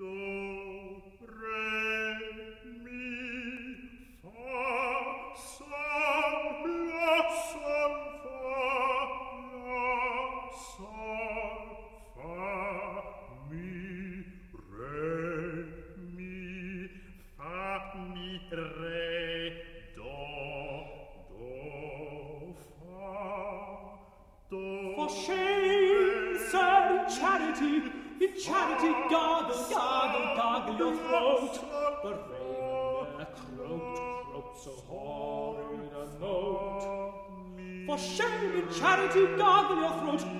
Do so horrid a note. For shame and charity, dog in your throat,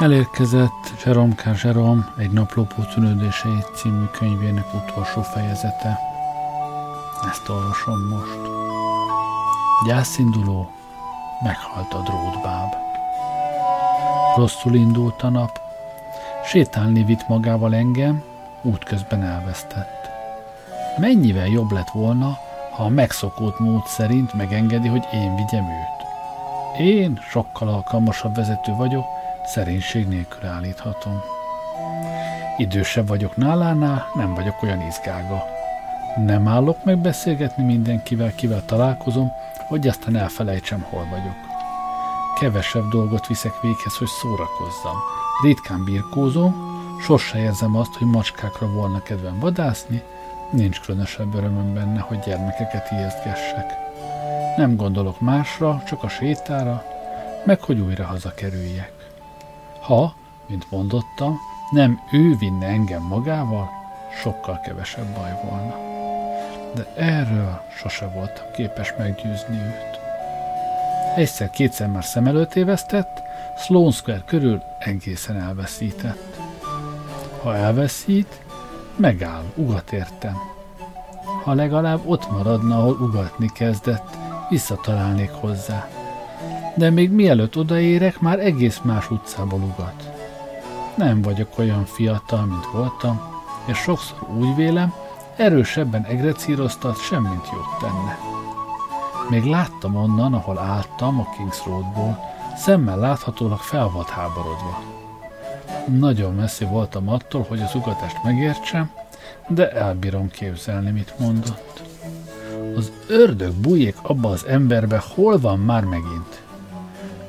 Elérkezett Jerome K. Jerome egy naplópó tűnődései című könyvének utolsó fejezete. Ezt olvasom most. Gyászinduló, meghalt a drótbáb. Rosszul indult a nap, sétálni vitt magával engem, útközben elvesztett. Mennyivel jobb lett volna, ha a megszokott mód szerint megengedi, hogy én vigyem őt. Én sokkal alkalmasabb vezető vagyok, szerénység nélkül állíthatom. Idősebb vagyok nálánál, nem vagyok olyan izgága. Nem állok meg beszélgetni mindenkivel, kivel találkozom, hogy aztán elfelejtsem, hol vagyok. Kevesebb dolgot viszek véghez, hogy szórakozzam. Ritkán birkózom, sose érzem azt, hogy macskákra volna kedvem vadászni, nincs különösebb örömöm benne, hogy gyermekeket ijesztgessek. Nem gondolok másra, csak a sétára, meg hogy újra hazakerüljek. Ha, mint mondottam, nem ő vinne engem magával, sokkal kevesebb baj volna. De erről sose voltam képes meggyőzni őt. Egyszer-kétszer már szem előtt évesztett, Sloan Square körül egészen elveszített. Ha elveszít, megáll, ugat értem. Ha legalább ott maradna, ahol ugatni kezdett, visszatalálnék hozzá de még mielőtt odaérek, már egész más utcából ugat. Nem vagyok olyan fiatal, mint voltam, és sokszor úgy vélem, erősebben egrecíroztat, semmint jót tenne. Még láttam onnan, ahol álltam a Kings Roadból, szemmel láthatólag fel volt háborodva. Nagyon messzi voltam attól, hogy az ugatást megértsem, de elbírom képzelni, mit mondott. Az ördög bújék abba az emberbe, hol van már megint?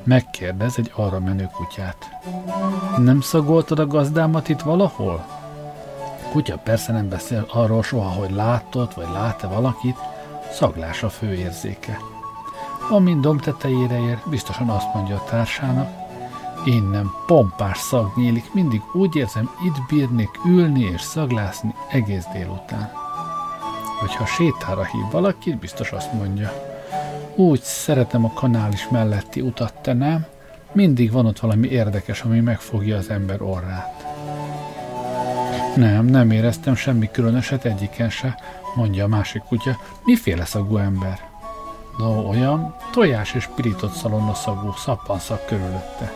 Megkérdez egy arra menő kutyát. Nem szagoltad a gazdámat itt valahol? A kutya persze nem beszél arról soha, hogy látott vagy lát-e valakit, szaglás a fő érzéke. Amint dom tetejére ér, biztosan azt mondja a társának, innen pompás szag nyílik, mindig úgy érzem, itt bírnék ülni és szaglászni egész délután. Vagy ha sétára hív valakit, biztos azt mondja, Úgy szeretem a kanális melletti utat, te nem? Mindig van ott valami érdekes, ami megfogja az ember orrát. Nem, nem éreztem semmi különöset egyiken se, mondja a másik kutya. Miféle szagú ember? No, olyan tojás és pirított szalonna szagú szappanszak körülötte.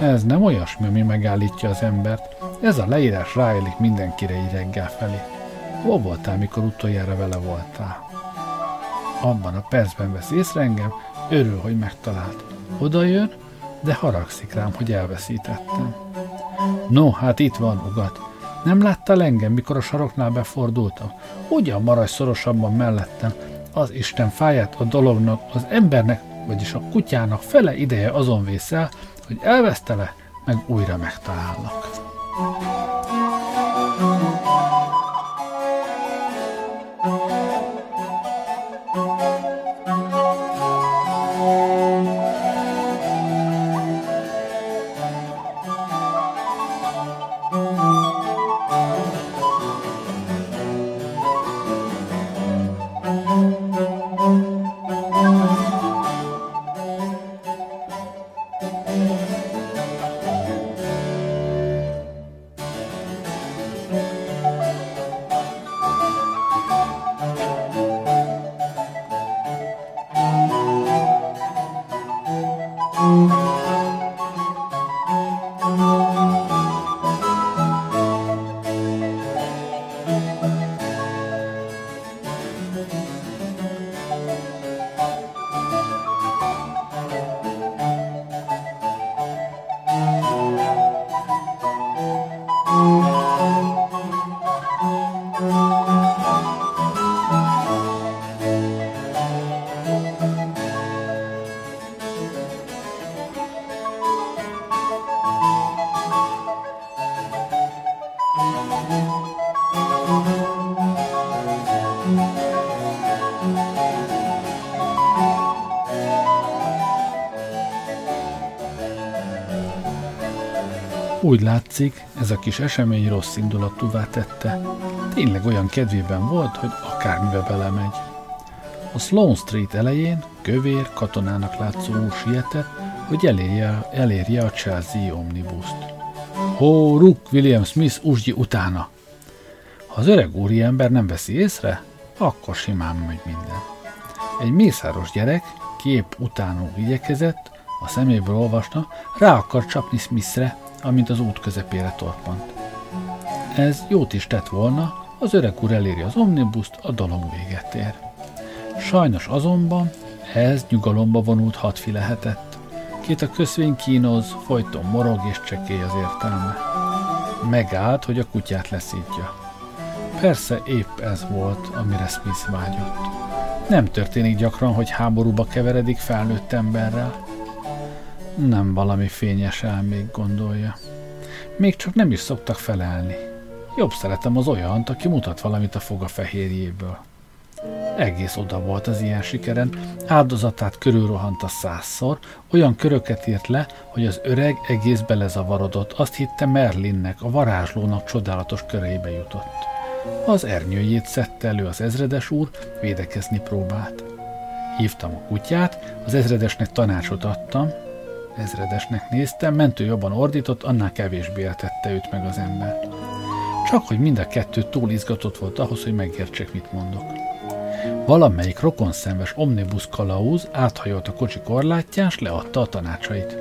Ez nem olyasmi, ami megállítja az embert. Ez a leírás ráélik mindenkire így reggel felé. Hol voltál, mikor utoljára vele voltál? Abban a percben vesz észre engem, örül, hogy megtalált. Oda jön, de haragszik rám, hogy elveszítettem. No, hát itt van, ugat. Nem láttál engem, mikor a saroknál befordultam? Ugyan maradj szorosabban mellettem. Az Isten fáját a dolognak, az embernek, vagyis a kutyának fele ideje azon vészel, hogy elvesztele, meg újra megtalállak. Úgy látszik, ez a kis esemény rossz indulatúvá tette. Tényleg olyan kedvében volt, hogy akármibe belemegy. A Sloan Street elején kövér, katonának látszó úr sietett, hogy elérje, elérje a Chelsea omnibuszt. Hó, Rook, William Smith, úsgyi utána! Ha az öreg úri ember nem veszi észre, akkor simán megy minden. Egy mészáros gyerek, kép utánó igyekezett, a szeméből olvasna, rá akar csapni Smithre, amint az út közepére torpant. Ez jót is tett volna, az öreg úr eléri az omnibuszt, a dolog véget ér. Sajnos azonban ez nyugalomba vonult hatfi lehetett. Két a köszvény kínoz, folyton morog és csekély az értelme. Megállt, hogy a kutyát leszítja. Persze épp ez volt, amire Smith vágyott. Nem történik gyakran, hogy háborúba keveredik felnőtt emberrel. Nem valami fényes elmék gondolja. Még csak nem is szoktak felelni. Jobb szeretem az olyant, aki mutat valamit a foga fehérjéből. Egész oda volt az ilyen sikeren, áldozatát körülrohant a százszor, olyan köröket írt le, hogy az öreg egész belezavarodott, azt hitte Merlinnek, a varázslónak csodálatos köreibe jutott. Az ernyőjét szedte elő az ezredes úr, védekezni próbált. Hívtam a kutyát, az ezredesnek tanácsot adtam, ezredesnek néztem, mentő jobban ordított, annál kevésbé eltette őt meg az ember. Csak hogy mind a kettő túl izgatott volt ahhoz, hogy megértsék, mit mondok. Valamelyik rokonszenves omnibus kalauz áthajolt a kocsi korlátján, s leadta a tanácsait.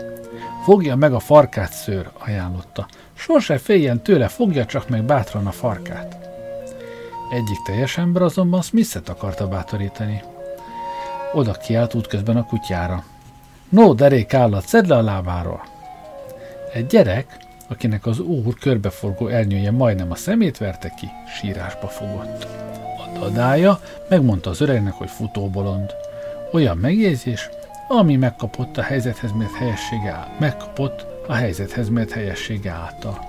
Fogja meg a farkát, szőr, ajánlotta. Sose féljen tőle, fogja csak meg bátran a farkát. Egyik teljes ember azonban Smith-et akarta bátorítani. Oda kiállt útközben a kutyára. No, derék állat, szedd le a lábáról! Egy gyerek, akinek az úr körbeforgó ernyője majdnem a szemét verte ki, sírásba fogott. A dadája megmondta az öregnek, hogy futóbolond. Olyan megjegyzés, ami megkapott a helyzethez mért helyessége. Megkapott a helyzethez mért helyessége által.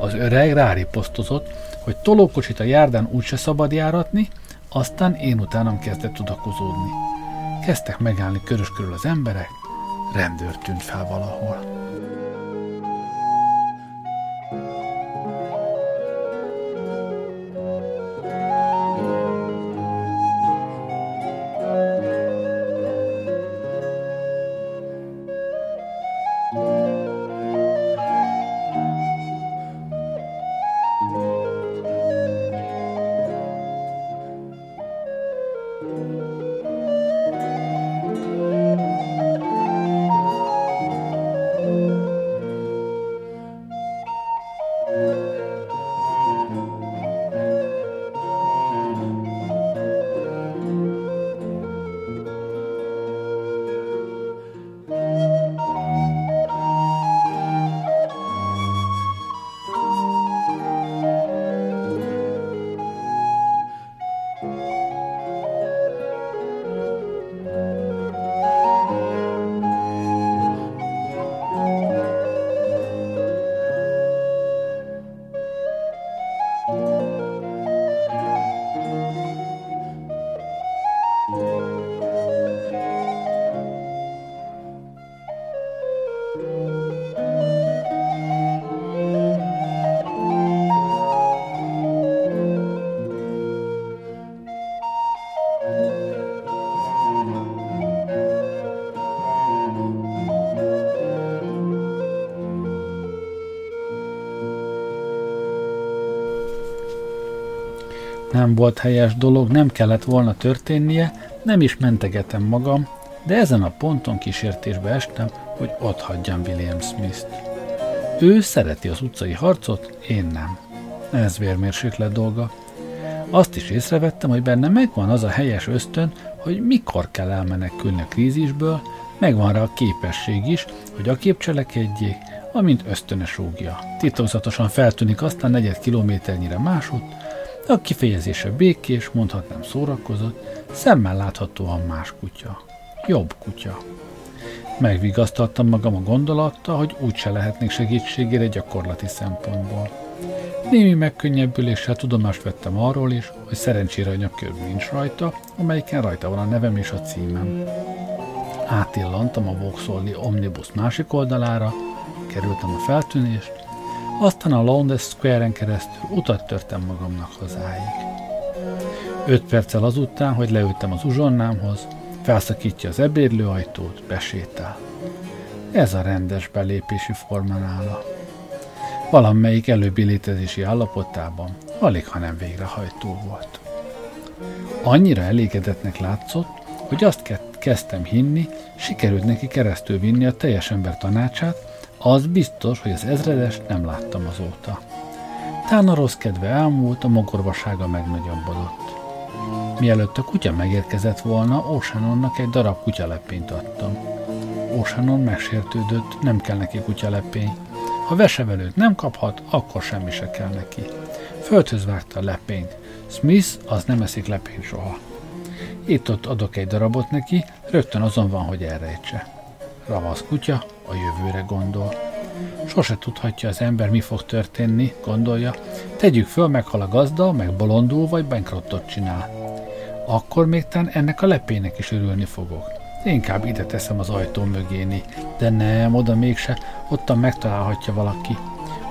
Az öreg ráriposztozott, hogy tolókocsit a járdán úgyse szabad járatni, aztán én utánam kezdett tudakozódni. Kezdtek megállni körös körül az emberek, rendőr tűnt fel valahol. Nem volt helyes dolog, nem kellett volna történnie, nem is mentegetem magam, de ezen a ponton kísértésbe estem, hogy ott hagyjam William Smith-t. Ő szereti az utcai harcot, én nem. Ez vérmérséklet dolga. Azt is észrevettem, hogy benne megvan az a helyes ösztön, hogy mikor kell elmenekülni a krízisből, megvan rá a képesség is, hogy a kép amint ösztönös rúgja. Titokzatosan feltűnik aztán negyed kilométernyire másút, a kifejezése békés, mondhatnám szórakozott, szemmel láthatóan más kutya. Jobb kutya. Megvigasztaltam magam a gondolattal, hogy úgyse lehetnék segítségére gyakorlati szempontból. Némi megkönnyebbüléssel tudomást vettem arról is, hogy szerencsére a nyakörv nincs rajta, amelyiken rajta van a nevem és a címem. Átillantam a Vauxhalli Omnibus másik oldalára, kerültem a feltűnést, aztán a London Square-en keresztül utat törtem magamnak hazáig. Öt perccel azután, hogy leültem az uzsonnámhoz, felszakítja az ebédlőajtót, besétál. Ez a rendes belépési forma nála. Valamelyik előbbi létezési állapotában alig, ha nem végrehajtó volt. Annyira elégedetnek látszott, hogy azt kezdtem hinni, sikerült neki keresztül vinni a teljes ember tanácsát, az biztos, hogy az ezredes nem láttam azóta. Tán a rossz kedve elmúlt, a mogorvasága megnagyobbodott. Mielőtt a kutya megérkezett volna, Oceanonnak egy darab kutyalepényt adtam. Oceanon megsértődött, nem kell neki kutyalepény. Ha vesevelőt nem kaphat, akkor semmi se kell neki. Földhöz vágta a lepényt. Smith az nem eszik lepényt soha. Itt-ott adok egy darabot neki, rögtön azon van, hogy elrejtse. Ravasz kutya a jövőre gondol. Sose tudhatja az ember, mi fog történni, gondolja. Tegyük föl, meghal a gazda, meg bolondul, vagy bankrottot csinál. Akkor még tán ennek a lepének is örülni fogok. Inkább ide teszem az ajtó mögéni, de nem, oda mégse, ottan megtalálhatja valaki.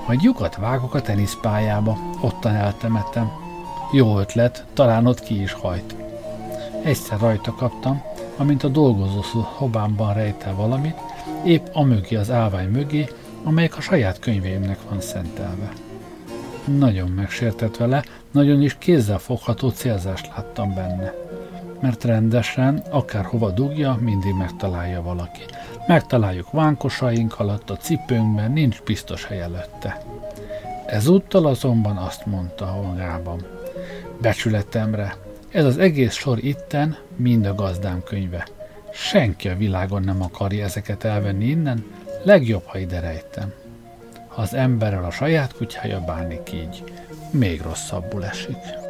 Majd lyukat vágok a teniszpályába, ottan eltemetem. Jó ötlet, talán ott ki is hajt. Egyszer rajta kaptam, amint a dolgozó szobámban rejtel valamit, épp a az állvány mögé, amelyek a saját könyveimnek van szentelve. Nagyon megsértett vele, nagyon is kézzel fogható célzást láttam benne. Mert rendesen, akárhova dugja, mindig megtalálja valaki. Megtaláljuk vánkosaink alatt, a cipőnkben, nincs biztos hely előtte. Ezúttal azonban azt mondta magában. Becsületemre, ez az egész sor itten mind a gazdám könyve. Senki a világon nem akarja ezeket elvenni innen, legjobb, ha ide rejtem. Ha az emberrel a saját kutyája bánik így, még rosszabbul esik.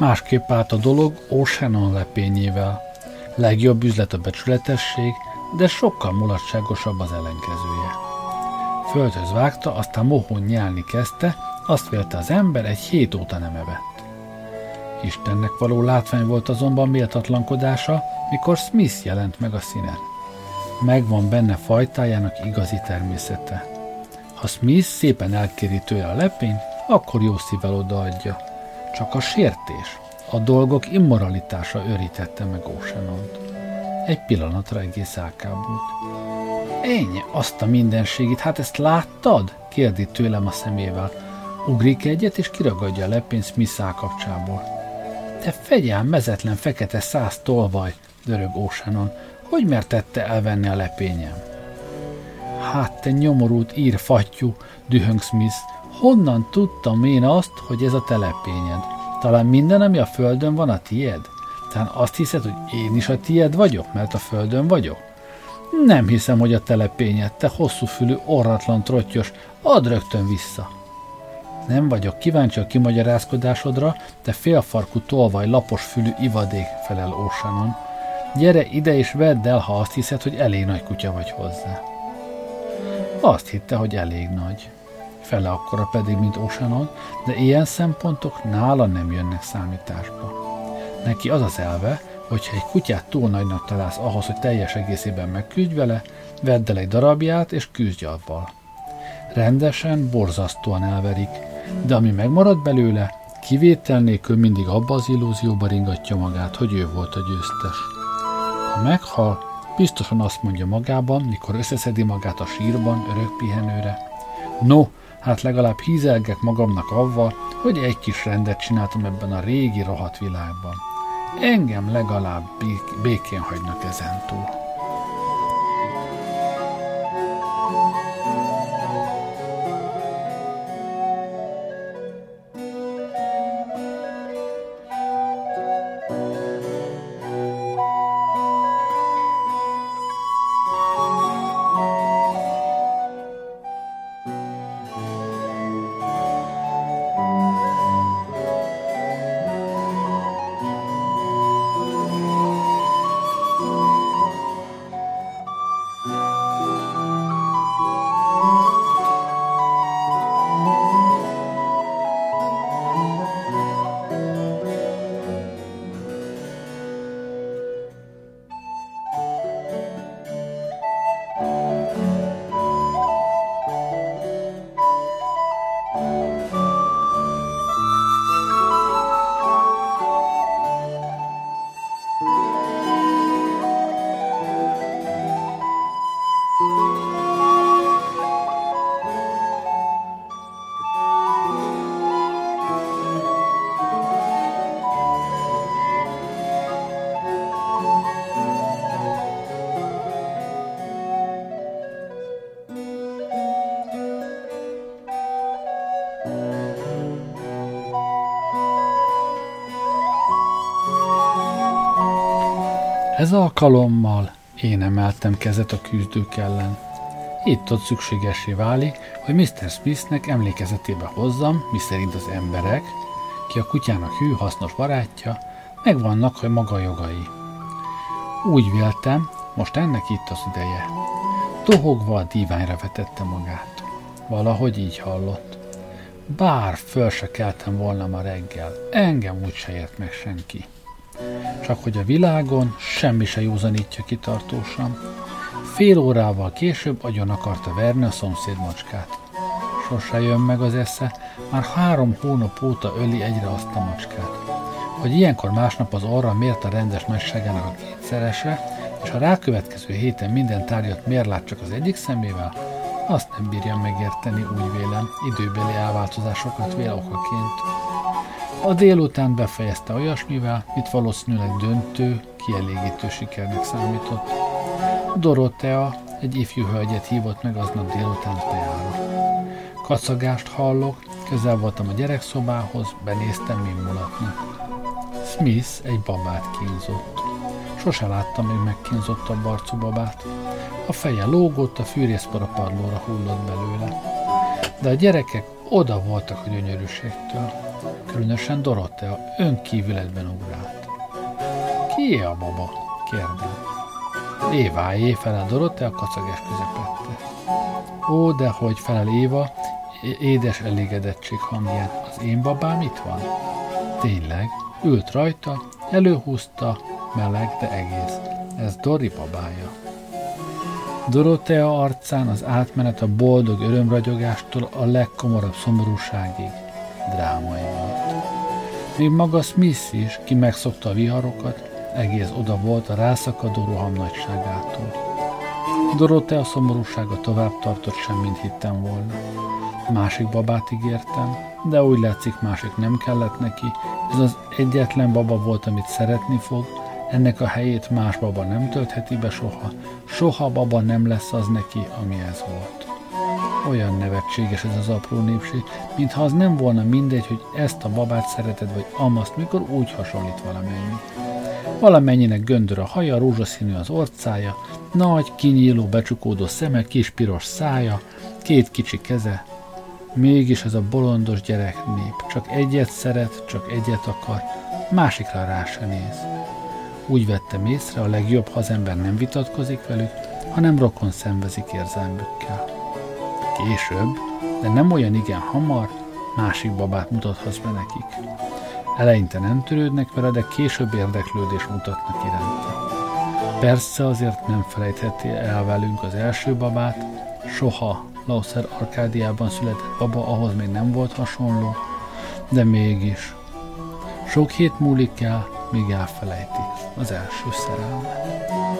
Másképp állt a dolog O'Shannon lepényével. Legjobb üzlet a becsületesség, de sokkal mulatságosabb az ellenkezője. Földhöz vágta, aztán mohón nyálni kezdte, azt vélte az ember, egy hét óta nem evett. Istennek való látvány volt azonban méltatlankodása, mikor Smith jelent meg a színen. Megvan benne fajtájának igazi természete. Ha Smith szépen elkéri tőle a lepényt, akkor jó szívvel odaadja. Csak a sértés, a dolgok immoralitása őrítette meg Oceanont. Egy pillanatra egész elkábult. Ennyi, azt a mindenségit, hát ezt láttad? kérdi tőlem a szemével. Ugrik egyet, és kiragadja a lepényt Smith kapcsából. Te fegyel, mezetlen fekete száz tolvaj, dörög Oceanon. Hogy mertette elvenni a lepényem? Hát te nyomorult ír fattyú, dühöng Smith. Honnan tudtam én azt, hogy ez a telepényed? Talán minden, ami a földön van, a tied? Talán azt hiszed, hogy én is a tied vagyok, mert a földön vagyok? Nem hiszem, hogy a telepényed, te hosszúfülű, orratlan trottyos, add rögtön vissza. Nem vagyok kíváncsi a kimagyarázkodásodra, te félfarkú tolvaj lapos fülű ivadék, felel Ósanon. Gyere ide és vedd el, ha azt hiszed, hogy elég nagy kutya vagy hozzá. Azt hitte, hogy elég nagy. Fele akkora pedig, mint Oceanon, de ilyen szempontok nála nem jönnek számításba. Neki az az elve, hogyha egy kutyát túl nagynak találsz ahhoz, hogy teljes egészében megküzdj vele, vedd el egy darabját és küzdj avval. Rendesen, borzasztóan elverik, de ami megmarad belőle, kivétel nélkül mindig abba az illúzióba ringatja magát, hogy ő volt a győztes. Ha meghal, biztosan azt mondja magában, mikor összeszedi magát a sírban, örök pihenőre. No, hát legalább hízelgek magamnak avval, hogy egy kis rendet csináltam ebben a régi rohadt világban. Engem legalább békén hagynak ezentúl. Ez alkalommal én emeltem kezet a küzdők ellen. Itt-ott szükségesé válik, hogy Mr. Smithnek emlékezetébe hozzam, miszerint az emberek, ki a kutyának hű hasznos barátja, megvannak, hogy maga jogai. Úgy véltem, most ennek itt az ideje. Tohogva a díványra vetette magát. Valahogy így hallott. Bár föl se keltem volna ma reggel, engem úgy se ért meg senki csak hogy a világon semmi se józanítja ki tartósan. Fél órával később agyon akarta verni a szomszéd macskát. Sose jön meg az esze, már három hónap óta öli egyre azt a macskát. Hogy ilyenkor másnap az orra miért a rendes nagyságának a kétszerese, és a rákövetkező héten minden tárgyat miért lát csak az egyik szemével, azt nem bírja megérteni, úgy vélem, időbeli elváltozásokat vél okaként. A délután befejezte olyasmivel, mit valószínűleg döntő, kielégítő sikernek számított. Dorotea egy ifjú hölgyet hívott meg aznap délután teára. Kacagást hallok, közel voltam a gyerekszobához, benéztem, mi mulatnak. Smith egy babát kínzott. Sose láttam még megkínzottabb arcú babát. A feje lógott, a fűrészpor a padlóra hullott belőle. De a gyerekek oda voltak a gyönyörűségtől. Különösen Dorotea önkívületben ugrált. Ki a baba? kérdem. Évájé felel Dorotea kacagás közepette. Ó, de hogy felel Éva, édes elégedettség hangján. Az én babám itt van? Tényleg, ült Dorotea arcán az átmenet a boldog örömragyogástól a legkomorabb szomorúságig drámai volt. Még maga Smith is, ki megszokta a viharokat, egész oda volt a rászakadó roham nagyságától. Dorotea szomorúsága tovább tartott sem, mint hittem volna. Másik babát ígértem, de úgy látszik másik nem kellett neki, ez az egyetlen baba volt, amit szeretni fog, ennek a helyét más baba nem töltheti be soha, soha baba nem lesz az neki, ami ez volt. Olyan nevetséges ez az apró népség, mintha az nem volna mindegy, hogy ezt a babát szereted, vagy amaszt, mikor úgy hasonlít valamennyi. Valamennyinek göndör a haja, rózsaszínű az orcája, nagy, kinyíló, becsukódó szeme, kis piros szája, két kicsi keze, Mégis ez a bolondos gyerek nép csak egyet szeret, csak egyet akar, másikra rá se néz. Úgy vettem észre, a legjobb, ha az ember nem vitatkozik velük, hanem rokon szenvezik érzelmükkel. Később, de nem olyan igen hamar, másik babát mutathatsz be nekik. Eleinte nem törődnek vele, de később érdeklődés mutatnak iránta. Persze azért nem felejtheti el velünk az első babát, soha Lauszer Arkádiában született baba, ahhoz még nem volt hasonló, de mégis. Sok hét múlik el, míg elfelejtik az első szerelmet.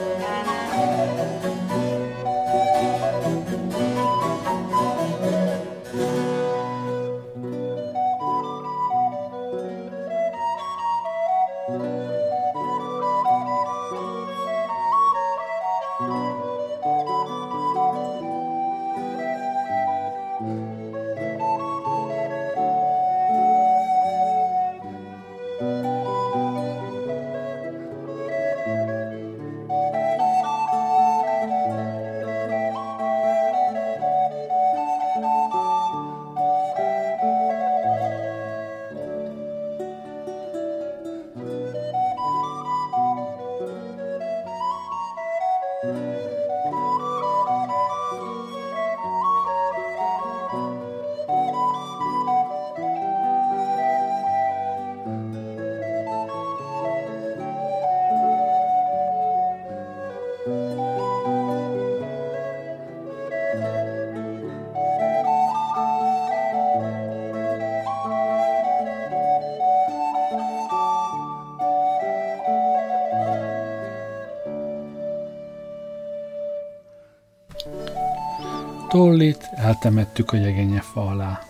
Tollit eltemettük a jegenye fa alá.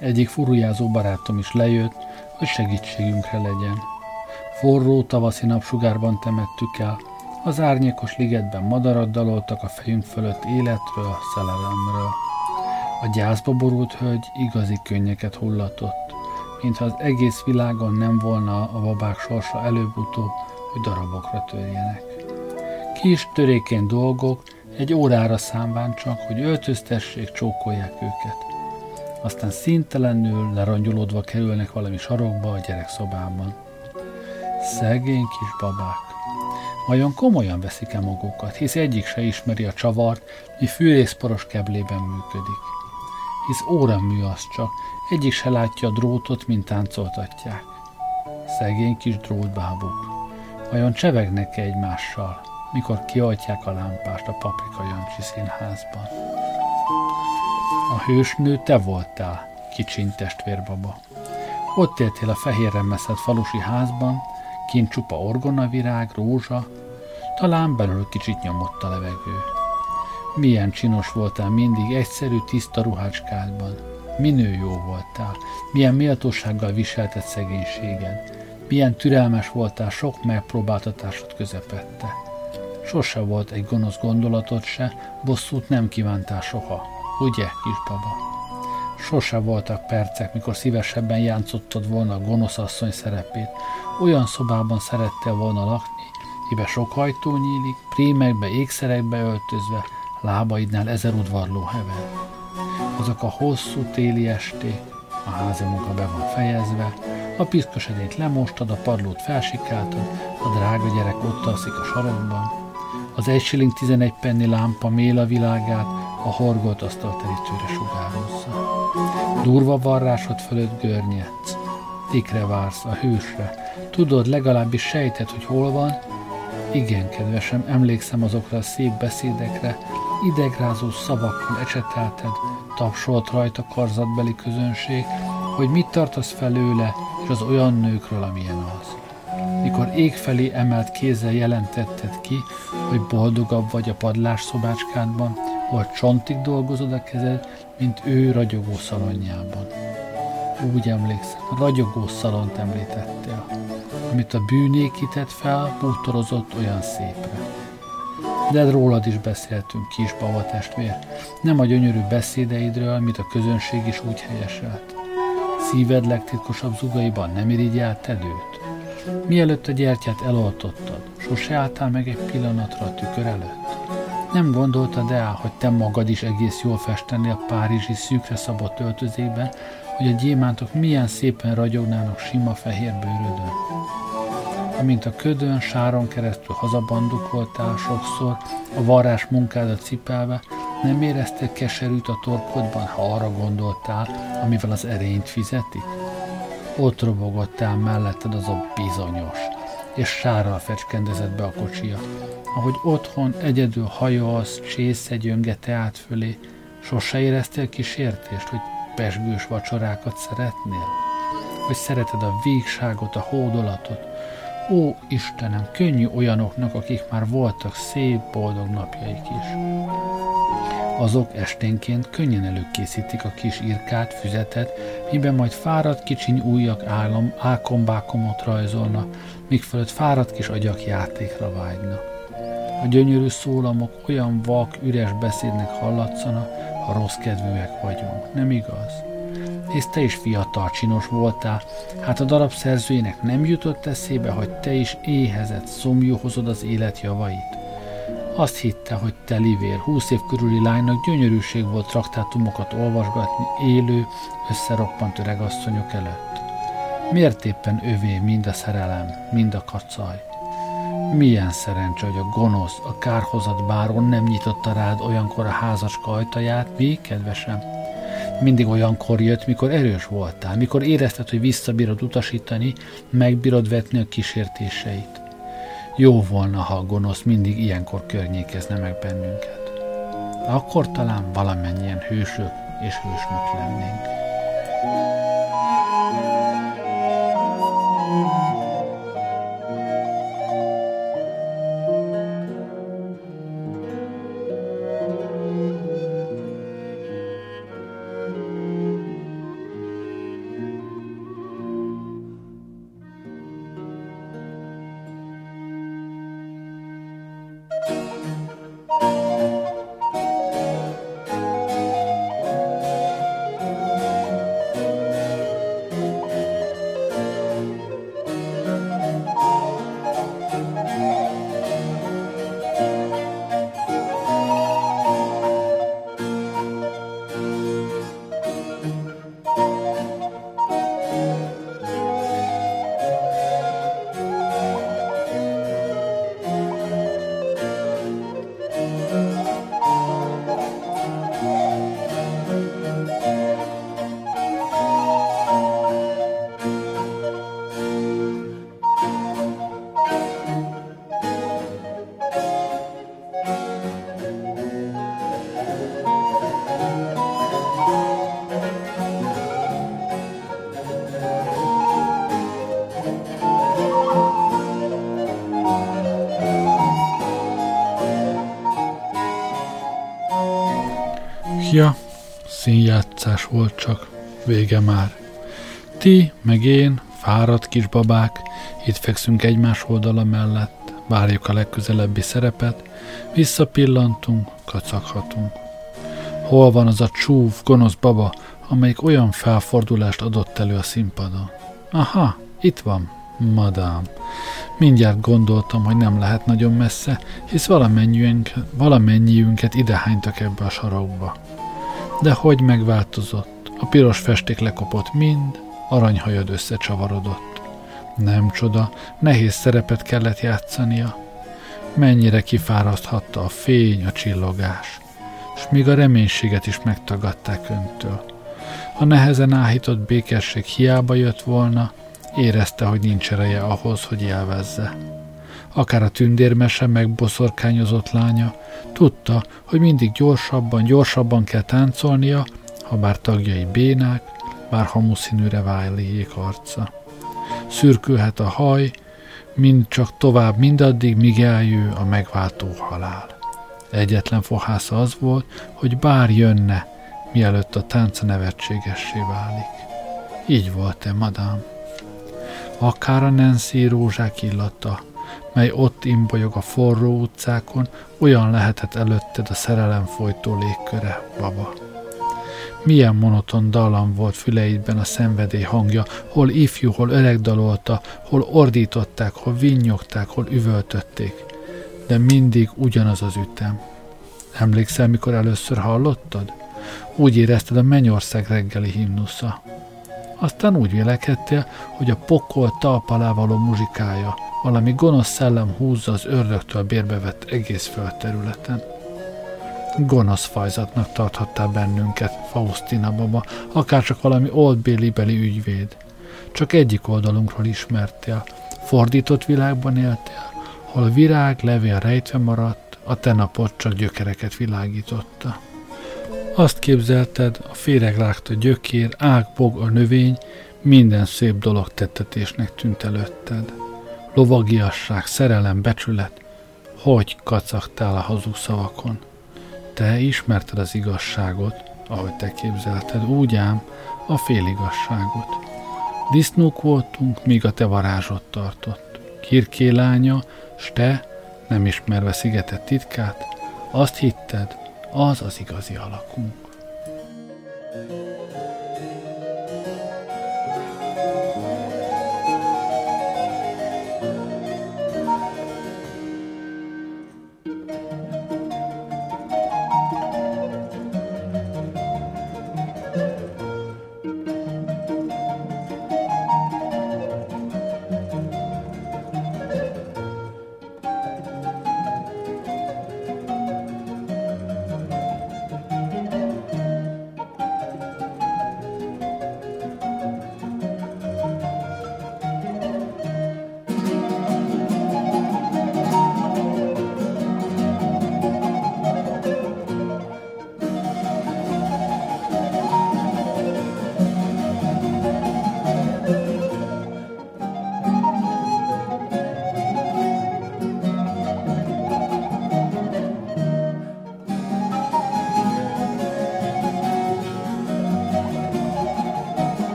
Egyik furujázó barátom is lejött, hogy segítségünkre legyen. Forró tavaszi napsugárban temettük el, az árnyékos ligetben madarat daloltak a fejünk fölött életről, szelelemről. A gyászba borult hölgy igazi könnyeket hullatott, mintha az egész világon nem volna a babák sorsa előbb-utóbb, hogy darabokra törjenek. Kis törékeny dolgok, egy órára számván csak, hogy öltöztessék, csókolják őket. Aztán színtelenül, lerangyolódva kerülnek valami sarokba a gyerekszobában. Szegény kis babák. Vajon komolyan veszik-e magukat, hisz egyik se ismeri a csavart, mi fűrészporos keblében működik. Hisz óramű az csak, egyik se látja a drótot, mint táncoltatják. Szegény kis drótbábuk. Vajon csevegnek-e egymással? Mikor kioltják a lámpást a Paprika Jancsi színházban. A hősnő te voltál, kicsiny testvérbaba. Ott éltél a fehérre meszett falusi házban, kint csupa orgonavirág, rózsa, talán belül kicsit nyomott a levegő. Milyen csinos voltál mindig egyszerű, tiszta ruhácskádban. Minő jó voltál, milyen méltósággal viselted szegénységed, milyen türelmes voltál sok megpróbáltatásod közepette. Sose volt egy gonosz gondolatod se, bosszút nem kívántál soha. Ugye, kisbaba? Sose voltak percek, mikor szívesebben játszottad volna a gonosz asszony szerepét. Olyan szobában szerettél volna lakni, mibe sok ajtó nyílik, prémekbe, ékszerekbe öltözve, lábaidnál ezer udvarló hever. Azok a hosszú téli esték, a házi munka be van fejezve, a piszkosedét lemostad, a padlót felsikáltad, a drága gyerek ott alszik a sarokban, az egy shilling 11 penny lámpa mél a világát, a horgolt asztal terítőre sugározza. Durva varrásod fölött görnyedsz. Tikre vársz, a hősre. Tudod, legalábbis sejted, hogy hol van? Igen, kedvesem, emlékszem azokra a szép beszédekre, idegrázó szavakkal ecsetelted, tapsolt rajta karzatbeli közönség, hogy mit tartasz felőle, és az olyan nőkről, amilyen az. Mikor ég felé emelt kézzel jelentetted ki, hogy boldogabb vagy a padlás szobácskádban, vagy csontig dolgozod a kezed, mint ő ragyogó szalonjában. Úgy emlékszem, ragyogó szalont említettél, amit a bűnékített fel, bútorozott olyan szépre. De rólad is beszéltünk, kis baba testvér, nem a gyönyörű beszédeidről, amit a közönség is úgy helyeselt. Szíved legtitkosabb zugaiban nem irigyelted őt? Mielőtt a gyertyát eloltottad, sose álltál meg egy pillanatra a tükör előtt? Nem gondoltad el, hogy te magad is egész jól festenél a párizsi szűkre szabott öltözékben, hogy a gyémántok milyen szépen ragyognának sima fehér bőrödön? Amint a ködön, sáron keresztül hazabandukoltál sokszor, a varrás munkádat cipelve, nem éreztél keserűt a torkodban, ha arra gondoltál, amivel az erényt fizetik? Ott robogottál melletted az a bizonyos, és sárral fecskendezett be a kocsia. Ahogy otthon egyedül hajolsz, csésze gyönge teát fölé, sose éreztél kísértést, hogy pesgős vacsorákat szeretnél? Hogy szereted a végságot, a hódolatot? Ó, Istenem, könnyű olyanoknak, akik már voltak szép, boldog napjaik is. Azok esténként könnyen előkészítik a kis irkát, füzetet, miben majd fáradt kicsiny újak állam, ákombákomot rajzolna, míg fölött fáradt kis agyak játékra vágyna. A gyönyörű szólamok olyan vak, üres beszédnek hallatszana, ha rossz kedvűek vagyunk, nem igaz? És te is fiatal, csinos voltál, hát a darab szerzőjének nem jutott eszébe, hogy te is éhezett, szomjú hozod az élet javait? Azt hitte, hogy telivér, húsz év körüli lánynak gyönyörűség volt traktátumokat olvasgatni élő, összeroppant öregasszonyok előtt. Miért éppen övé mind a szerelem, mind a kacaj? Milyen szerencse, hogy a gonosz, a kárhozat báron nem nyitotta rád olyankor a házacska ajtaját, mi, kedvesem? Mindig olyankor jött, mikor erős voltál, mikor érezted, hogy visszabírod utasítani, megbírod vetni a kísértéseit. Jó volna, ha a gonosz mindig ilyenkor környékezne meg bennünket. Akkor talán valamennyien hősök és hősnök lennénk. Ja, színjátszás volt csak, vége már. Ti, meg én, fáradt kisbabák, itt fekszünk egymás oldala mellett, várjuk a legközelebbi szerepet, visszapillantunk, kacaghatunk. Hol van az a csúf, gonosz baba, amelyik olyan felfordulást adott elő a színpadon? Aha, itt van, madám. Mindjárt gondoltam, hogy nem lehet nagyon messze, hisz valamennyiünket, valamennyiünket idehánytak ebbe a sarokba. De hogy megváltozott? A piros festék lekopott mind, aranyhajad összecsavarodott. Nem csoda, nehéz szerepet kellett játszania. Mennyire kifáraszthatta a fény, a csillogás. És még a reménységet is megtagadták öntől. A nehezen áhított békesség hiába jött volna, érezte, hogy nincs ereje ahhoz, hogy élvezze. Akár a tündérmese megboszorkányozott lánya, tudta, hogy mindig gyorsabban, gyorsabban kell táncolnia, ha bár tagjai bénák, bár hamuszínűre váljék arca. Szürkülhet a haj, mind csak tovább, mindaddig, míg eljő a megváltó halál. Egyetlen fohásza az volt, hogy bár jönne, mielőtt a tánca nevetségessé válik. Így volt-e, madám? Akár a Nancy rózsák illata, mely ott imbolyog a forró utcákon, olyan lehetett előtted a szerelem folytó légköre, baba. Milyen monoton dallam volt füleidben a szenvedély hangja, hol ifjú, hol öreg dalolta, hol ordították, hol vinnyogták, hol üvöltötték. De mindig ugyanaz az ütem. Emlékszel, mikor először hallottad? Úgy érezted a mennyország reggeli himnusza. Aztán úgy vélekedtél, hogy a pokol talp alá való muzsikája, valami gonosz szellem húzza az ördögtől bérbevett egész földterületen. Gonosz fajzatnak tarthattál bennünket, Faustina baba, akárcsak valami old beli ügyvéd. Csak egyik oldalunkról ismertél, fordított világban éltél, hol virág levél rejtve maradt, a te napot csak gyökereket világította. Azt képzelted, a féregrágta gyökér, ág, bog, a növény, minden szép dolog tettetésnek tűnt előtted. Lovagiasság, szerelem, becsület, hogy kacagtál a hazug szavakon. Te ismerted az igazságot, ahogy te képzelted, úgy ám a féligasságot. Disznók voltunk, míg a te varázsot tartott. Kirké lánya, s te, nem ismerve szigetet titkát, azt hitted, az az igazi alakunk.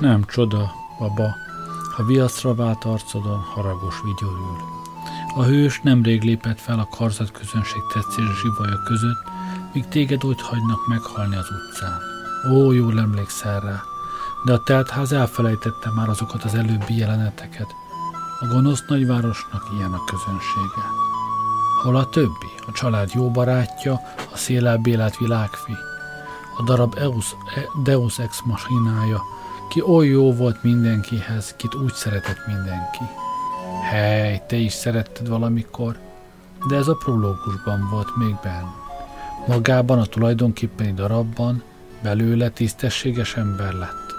Nem csoda, baba, ha viaszra vált arcodon haragos vigyorül. A hős nemrég lépett fel a karzat közönség tetszés zsivaja között, míg téged úgy hagynak meghalni az utcán. Ó, jól emlékszel rá, de a teltház elfelejtette már azokat az előbbi jeleneteket. A gonosz nagyvárosnak ilyen a közönsége. Hol a többi? A család jó barátja, a szélel bélát világfi. A darab Eus, e, Deus ex machinája, ki oly jó volt mindenkihez, kit úgy szeretett mindenki. Hely, te is szeretted valamikor, de ez a prológusban volt még benn. Magában a tulajdonképpeni darabban belőle tisztességes ember lett.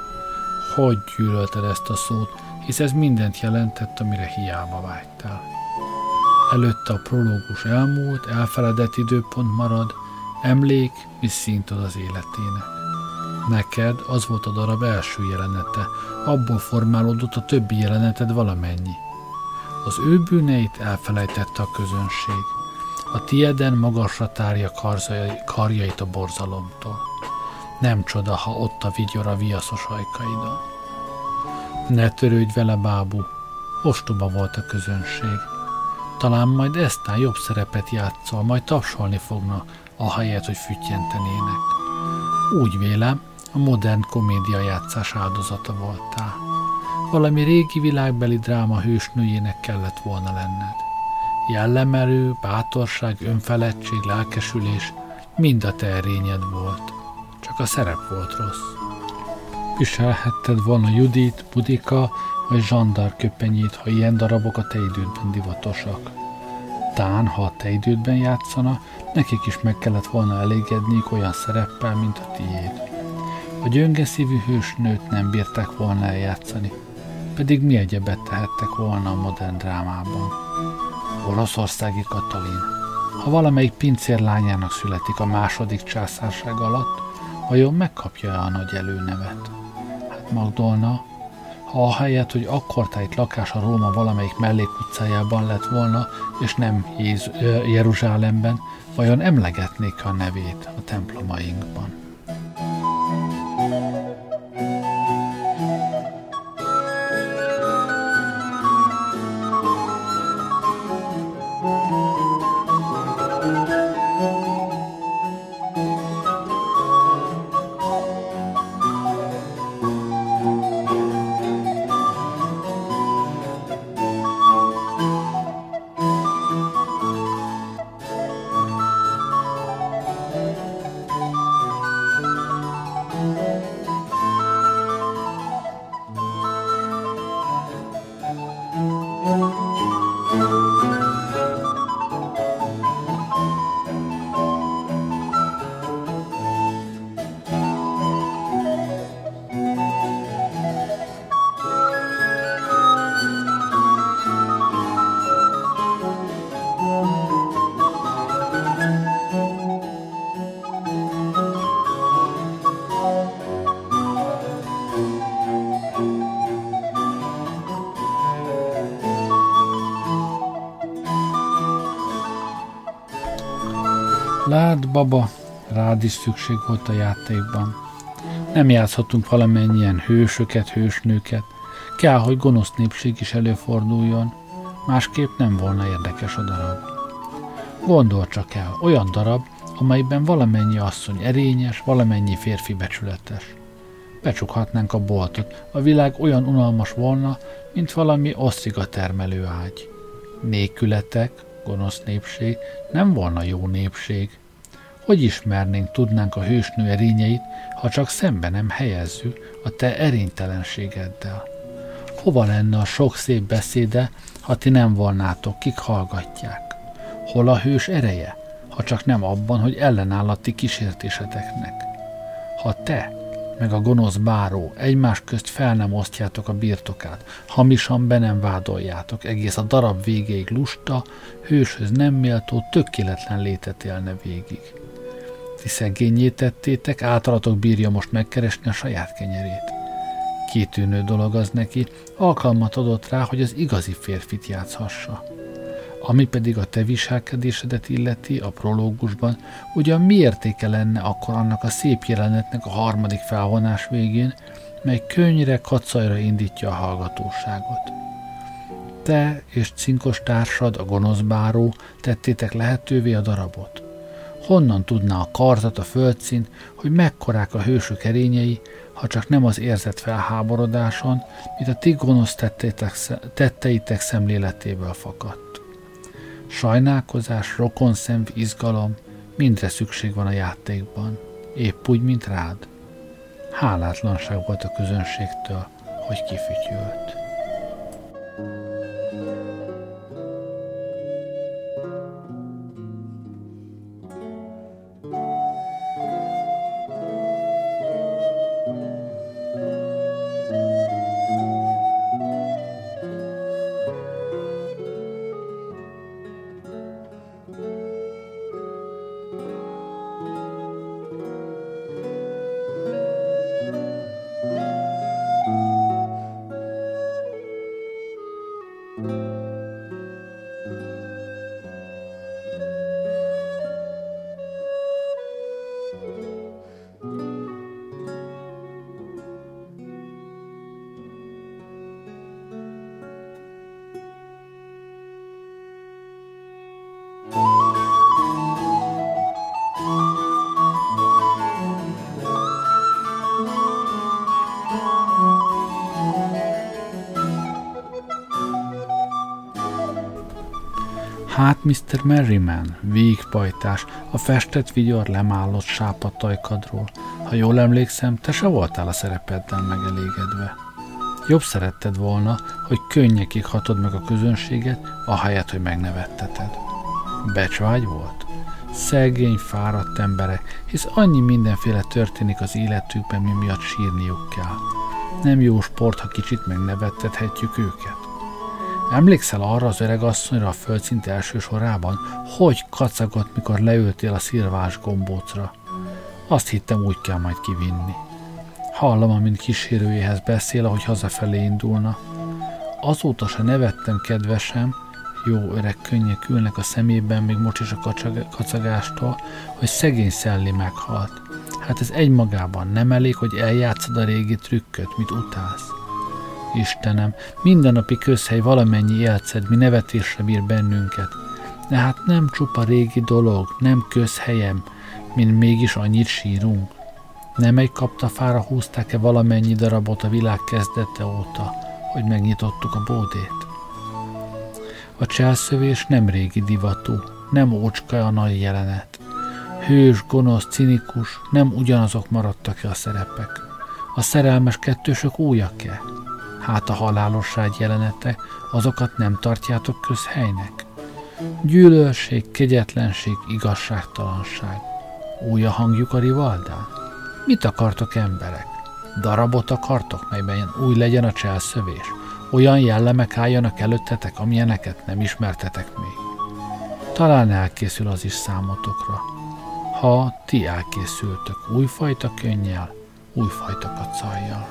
Hogy gyűlölted ezt a szót, hisz ez mindent jelentett, amire hiába vágytál. Előtte a prológus elmúlt, elfeledett időpont marad, emlék, visszintod az életének. Neked az volt a darab első jelenete, abból formálódott a többi jeleneted valamennyi. Az ő bűneit elfelejtette a közönség. A tieden magasra tárja karjait a borzalomtól. Nem csoda, ha ott a vigyor a viaszos ajkaidon. Ne törődj vele, bábú, ostoba volt a közönség. Talán majd eztán jobb szerepet játszol, majd tapsolni fogna, ahelyett, hogy füttyentenének. Úgy vélem, a modern komédia játszás áldozata voltál. Valami régi világbeli dráma hősnőjének kellett volna lenned. Jellemerő, bátorság, önfeledtség, lelkesülés mind a te erényed volt. Csak a szerep volt rossz. Viselhetted volna Judit, Budika vagy Zsandar köpenyét, ha ilyen darabok a te idődben divatosak. Tán, ha a te idődben játszana, nekik is meg kellett volna elégedniük olyan szereppel, mint a tiéd. A gyönge szívű hősnőt nem bírták volna eljátszani, pedig mi egyebet tehettek volna a modern drámában. Oroszországi Katalin. Ha valamelyik pincér lányának születik a második császárság alatt, vajon megkapja-e a nagy előnevet? Hát Magdolna, ha ahelyett, hogy akkortájt lakás a Róma valamelyik mellékutcájában lett volna, és nem Jéz- Jeruzsálemben, vajon emlegetnék a nevét a templomainkban? Baba, rád is szükség volt a játékban. Nem játszhatunk valamennyien hősöket, hősnőket. Kell, hogy gonosz népség is előforduljon, másképp nem volna érdekes a darab. Gondol csak el, olyan darab, amelyben valamennyi asszony erényes, valamennyi férfi becsületes. Becsukhatnánk a boltot, a világ olyan unalmas volna, mint valami ossziga termelő ágy. Nékületek, gonosz népség, nem volna jó népség. Hogy ismernénk, tudnánk a hősnő erényeit, ha csak szembe nem helyezzük a te erénytelenségeddel? Hova lenne a sok szép beszéde, ha ti nem volnátok, kik hallgatják? Hol a hős ereje, ha csak nem abban, hogy ellenáll a kísértéseteknek? Ha te, meg a gonosz báró egymás közt fel nem osztjátok a birtokát, hamisan be nem vádoljátok, egész a darab végéig lusta, hőshöz nem méltó, tökéletlen létet élne végig. Ti szegényé tettétek, általatok bírja most megkeresni a saját kenyerét. Kitűnő dolog az neki, alkalmat adott rá, hogy az igazi férfit játszhassa. Ami pedig a te viselkedésedet illeti a prológusban, ugyan mi értéke lenne akkor annak a szép jelenetnek a harmadik felvonás végén, mely könnyre kacajra indítja a hallgatóságot. Te és cinkos társad, a gonosz báró tettétek lehetővé a darabot. Honnan tudná a karzat, a földszín, hogy mekkorák a hősök erényei, ha csak nem az érzett felháborodáson, mint a ti gonosz tetteitek szemléletéből fakadt. Sajnálkozás, rokonszenv, izgalom, mindre szükség van a játékban, épp úgy, mint rád. Hálátlanság volt a közönségtől, hogy kifütyült. Mr. Merriman, végpajtás, a festett vigyor lemállott sápadtajkadról, Ha jól emlékszem, te se voltál a szerepeddel megelégedve. Jobb szeretted volna, hogy könnyekig hatod meg a közönséget, ahelyett, hogy megnevetteted. Becsvágy volt? Szegény, fáradt emberek, hisz annyi mindenféle történik az életükben, mi miatt sírniuk kell. Nem jó sport, ha kicsit megnevettethetjük őket. Emlékszel arra az öreg asszonyra a földszint első sorában, hogy kacagott, mikor leültél a szilvás gombócra? Azt hittem, úgy kell majd kivinni. Hallom, amint kísérőjéhez beszél, ahogy hazafelé indulna. Azóta se nevettem, kedvesem, jó öreg könnyek ülnek a szemében, még most is a kacagástól, hogy szegény Szelli meghalt. Hát ez egymagában nem elég, hogy eljátszod a régi trükköt, mit utálsz. Istenem, mindennapi közhely valamennyi élced, mi nevetésre bír bennünket. De hát nem csupa régi dolog, nem közhelyem, mint mégis annyit sírunk. Nem egy kaptafára húzták-e valamennyi darabot a világ kezdete óta, hogy megnyitottuk a bódét? A cselszövés nem régi divatú, nem ócska a nagy jelenet. Hős, gonosz, cinikus, nem ugyanazok maradtak-e a szerepek. A szerelmes kettősök újak-e? Hát a halálosság jelenete, azokat nem tartjátok közhelynek? Gyűlölség, kegyetlenség, igazságtalanság. Új a hangjuk a rivaldán? Mit akartok emberek? Darabot akartok, melyben új legyen a cselszövés? Olyan jellemek álljanak előttetek, amilyeneket nem ismertetek még. Talán elkészül az is számotokra. Ha ti elkészültök újfajta könnyel, újfajta kacajjal.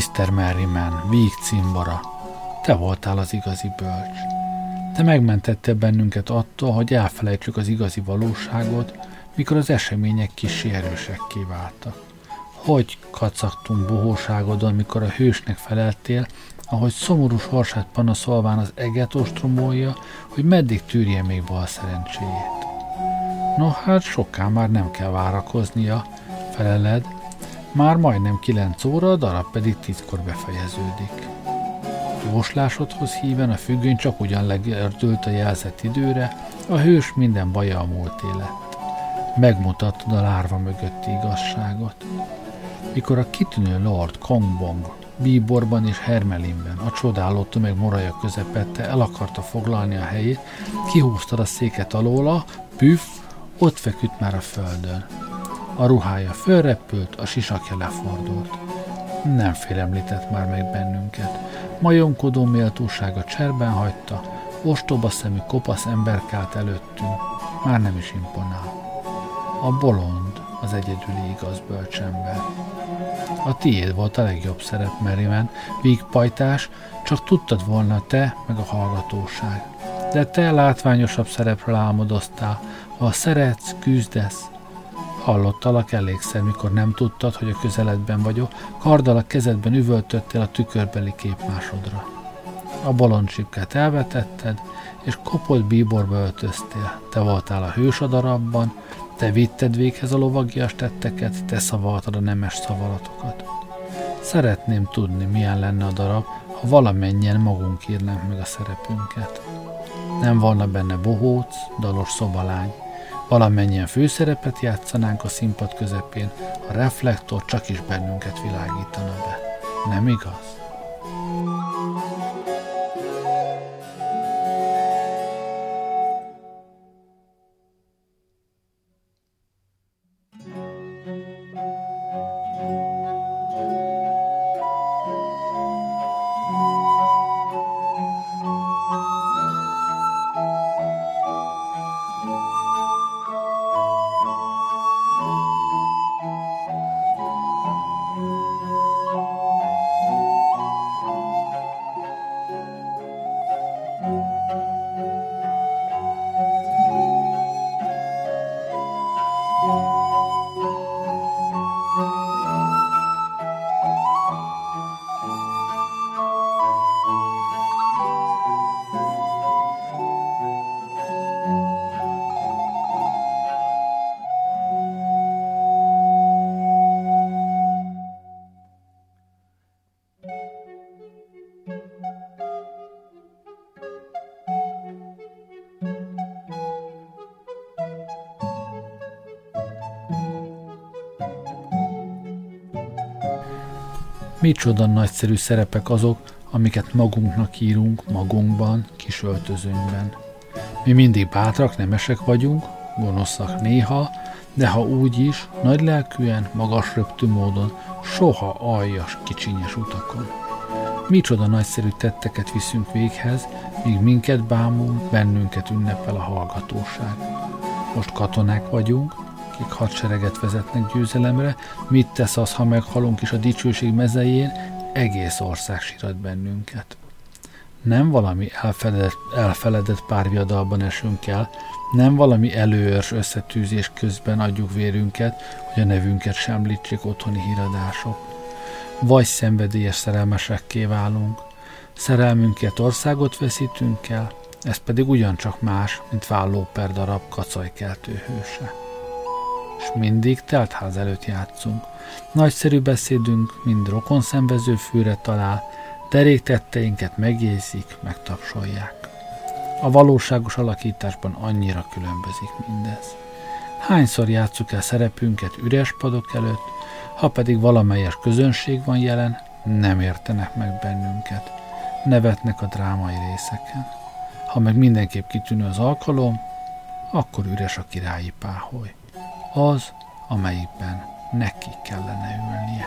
Mr. Merriman, víg cimbora, te voltál az igazi bölcs. Te megmentettél bennünket attól, hogy elfelejtsük az igazi valóságot, mikor az események kis erősekké váltak. Hogy kacagtunk bohóságodon, mikor a hősnek feleltél, ahogy szomorú sorsát panaszolván az eget ostromolja, hogy meddig tűrje még bal szerencséjét. No hát soká már nem kell várakoznia, feleled, már majdnem kilenc óra, a darab pedig tízkor befejeződik. Jóslásodhoz híven a függöny csak ugyan legördült a jelzett időre, a hős minden baja a múlt élet. Megmutattad a lárva mögötti igazságot. Mikor a kitűnő Lord Kongbong Bíborban és Hermelinben, a csodáló tömeg moraja közepette el akarta foglalni a helyét, kihúztad a széket alóla, püff, ott feküdt már a földön. A ruhája fölrepült, a sisakja lefordult. Nem félemlített már meg bennünket. Majomkodó méltósága cserben hagyta, ostoba szemű kopasz emberkált előttünk. Már nem is imponál. A bolond az egyedüli igaz bölcsember. A tiéd volt a legjobb szerep, Merriman, vígpajtás, csak tudtad volna te, meg a hallgatóság. De te látványosabb szerepről álmodoztál, ha szeretsz, küzdesz, Hallottalak elégszer, mikor nem tudtad, hogy a közeledben vagyok, karddal a kezedben üvöltöttél a tükörbeli képmásodra. A bolondcsipkát elvetetted, és kopolt bíborba öltöztél. Te voltál a hős a darabban, te vitted véghez a lovagias tetteket, te szavaltad a nemes szavalatokat. Szeretném tudni, milyen lenne a darab, ha valamennyien magunk írnánk meg a szerepünket. Nem volna benne bohóc, dalos szobalány, Valamennyien főszerepet játszanánk a színpad közepén, a reflektor csak is bennünket világítana be. Nem igaz? Micsoda nagyszerű szerepek azok, amiket magunknak írunk magunkban, kis öltözőnkben. Mi mindig bátrak, nemesek vagyunk, gonoszak néha, de ha úgy is, nagy lelkűen, magas röptű módon, soha aljas, kicsinyes utakon. Micsoda nagyszerű tetteket viszünk véghez, míg minket bámul, bennünket ünnepel a hallgatóság. Most katonák vagyunk, akik hadsereget vezetnek győzelemre, mit tesz az, ha meghalunk is a dicsőség mezején, egész ország sirat bennünket. Nem valami elfeledett, elfeledett párviadalban esünk el, nem valami előörs összetűzés közben adjuk vérünket, hogy a nevünket semlítsék otthoni híradások. Vagy szenvedélyes szerelmesekké válunk. Szerelmünket országot veszítünk el, ez pedig ugyancsak más, mint válló per darab kacajkeltő hőse és mindig teltház előtt játszunk. Nagyszerű beszédünk mind rokon szenvező fűre talál, derék tetteinket megjegyzik, megtapsolják. A valóságos alakításban annyira különbözik mindez. Hányszor játsszuk el szerepünket üres padok előtt, ha pedig valamelyes közönség van jelen, nem értenek meg bennünket, nevetnek a drámai részeken. Ha meg mindenképp kitűnő az alkalom, akkor üres a királyi páholy az, amelyikben neki kellene ülnie.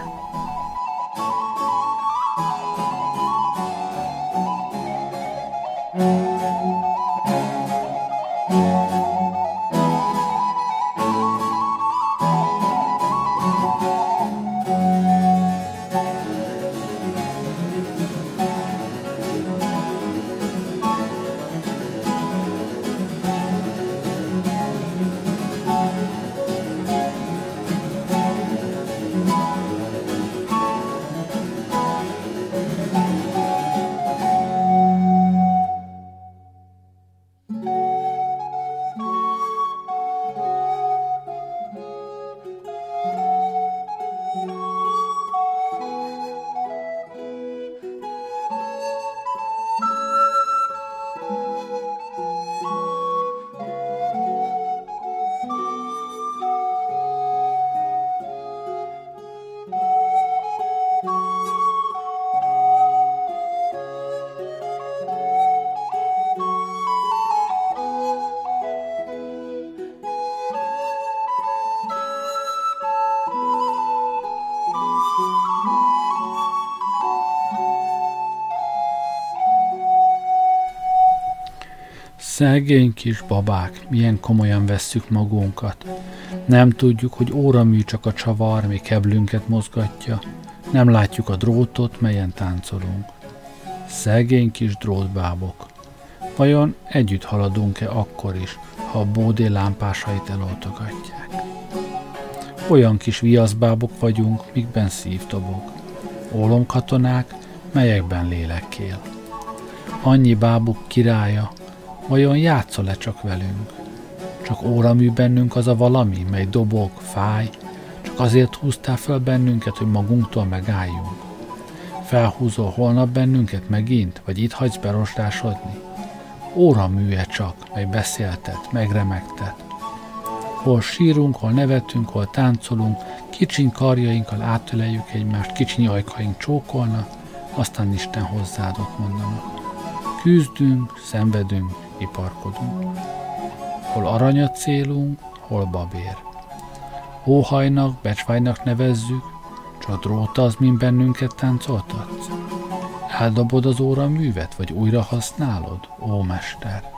Szegény kis babák, milyen komolyan vesszük magunkat. Nem tudjuk, hogy óramű csak a csavar, mi keblünket mozgatja. Nem látjuk a drótot, melyen táncolunk. Szegény kis drótbábok. Vajon együtt haladunk-e akkor is, ha a bódé lámpásait eloltogatják? Olyan kis viaszbábok vagyunk, mikben szívtobog. Ólomkatonák, melyekben lélekkél. Annyi bábuk királya, Vajon játszol-e csak velünk? Csak óramű bennünk az a valami, mely dobog, fáj, csak azért húztál fel bennünket, hogy magunktól megálljunk. Felhúzol holnap bennünket megint, vagy itt hagysz berostásodni? Óraműe csak, mely beszéltet, megremegtet. Hol sírunk, hol nevetünk, hol táncolunk, kicsiny karjainkkal átöleljük egymást, kicsiny ajkaink csókolnak, aztán Isten hozzáadott mondanak. Küzdünk, szenvedünk, iparkodunk. Hol aranyat célunk, hol babér. Óhajnak, becsvájnak nevezzük, csak dróta az, mint bennünket táncoltatsz. Eldobod az óra művet, vagy újra használod, ó mester?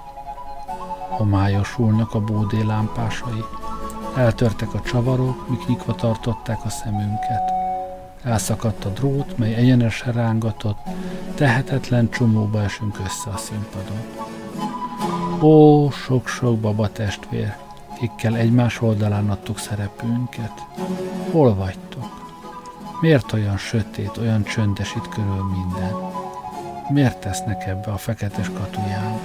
Homályosulnak a bódé lámpásai, eltörtek a csavarok, mik nyitva tartották a szemünket. Elszakadt a drót, mely egyenesen rángatott, tehetetlen csomóba esünk össze a színpadon. Ó, sok-sok baba testvér, kikkel egymás oldalán adtuk szerepünket. Hol vagytok? Miért olyan sötét, olyan csöndes itt körül minden? Miért tesznek ebbe a feketes katujába?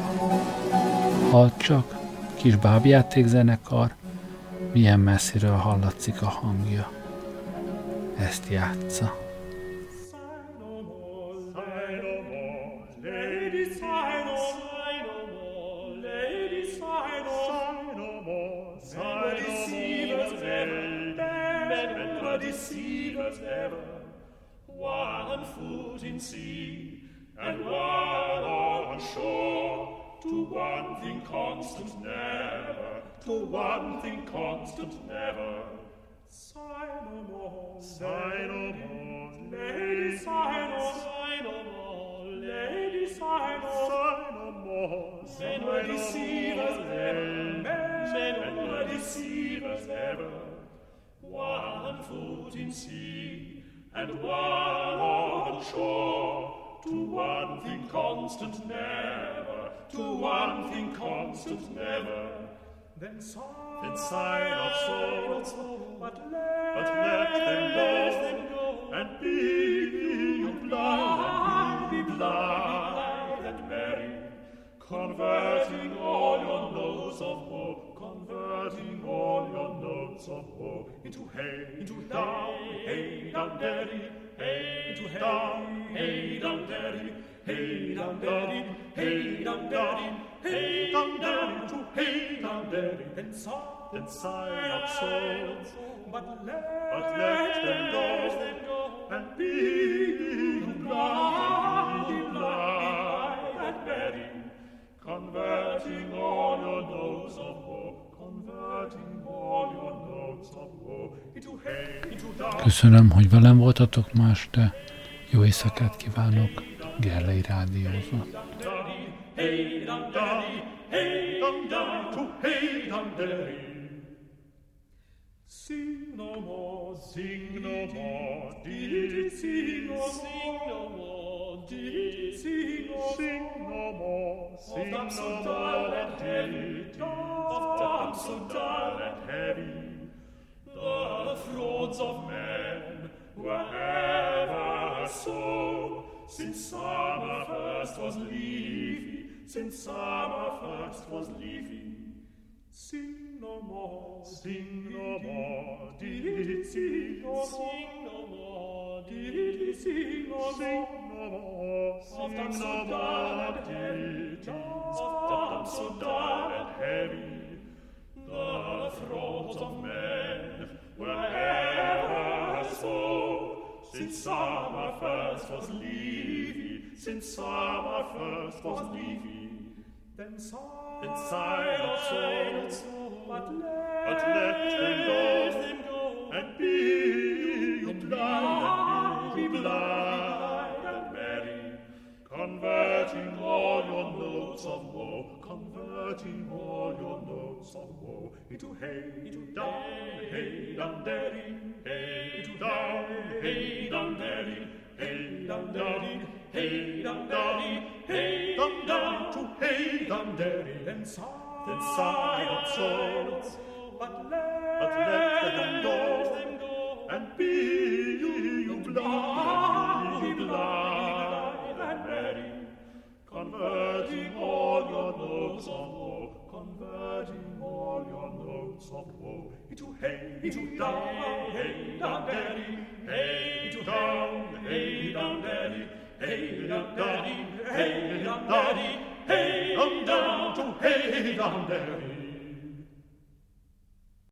Halt csak, kis bábjátékzenekar, milyen messziről hallatszik a hangja. Ezt játsza. one foot in sea and one on shore, to one thing constant never, to one thing constant never. Sinomore, Sinomore, Lady. Sinomore, Sinomore, Lady. Sinomore, Sinomore, Sinomore, deceivers ever, men were deceivers never, one foot in sea and one on shore. To one thing constant never, to one thing constant never. Then sigh, then sigh not so, but let, but let them go, them go and be blind, be blind and merry, converting all your notes of hope, converting all your notes of hope into hey, into down, hey, down, daddy, hey, into down, hey, down, daddy, hey, down, daddy, hey, down, daddy, hey, down, daddy, to hey, down, daddy, then sigh, then sigh not so, but let, but let them go, and be blind, be blind, and merry, converting all your notes Köszönöm, hogy velem voltatok ma este. Jó éjszakát kívánok. Gerlei daddy. Sing no more, sing no more, did sing no more, sing no more, did sing no more, sing no sing so dull and heavy, of so dull and heavy. The thrones of men were ever so, since summer first was leafy, since summer first was leafy. Sing no more, sing no more, did it sing no more, sing no more, did it sing no more, sing no more, sing no more, did it soft so dull and heavy. The throats of men were ever so, since summer first was leafy, since summer first was leafy. Then sigh, then sigh not so, but let, but let them go, them go and be you blind, be blind and merry, converting all your notes of woe, converting all your notes of woe into hey, into down, hey, down, daddy, hey, into down, hey, down, daddy, hey, down, daddy, hey, down, daddy, hey, down, down to hey, down, daddy, then sigh, then sigh not so, but let, but let them go, them go and be you you blind, be blind and merry, converting all your notes of woe, converting all your notes of woe. Into hey, into down, hey, down, daddy, hey, into down, hey, down, daddy, hey, down, daddy, hey, down, daddy, hey, down, to hey, down, daddy.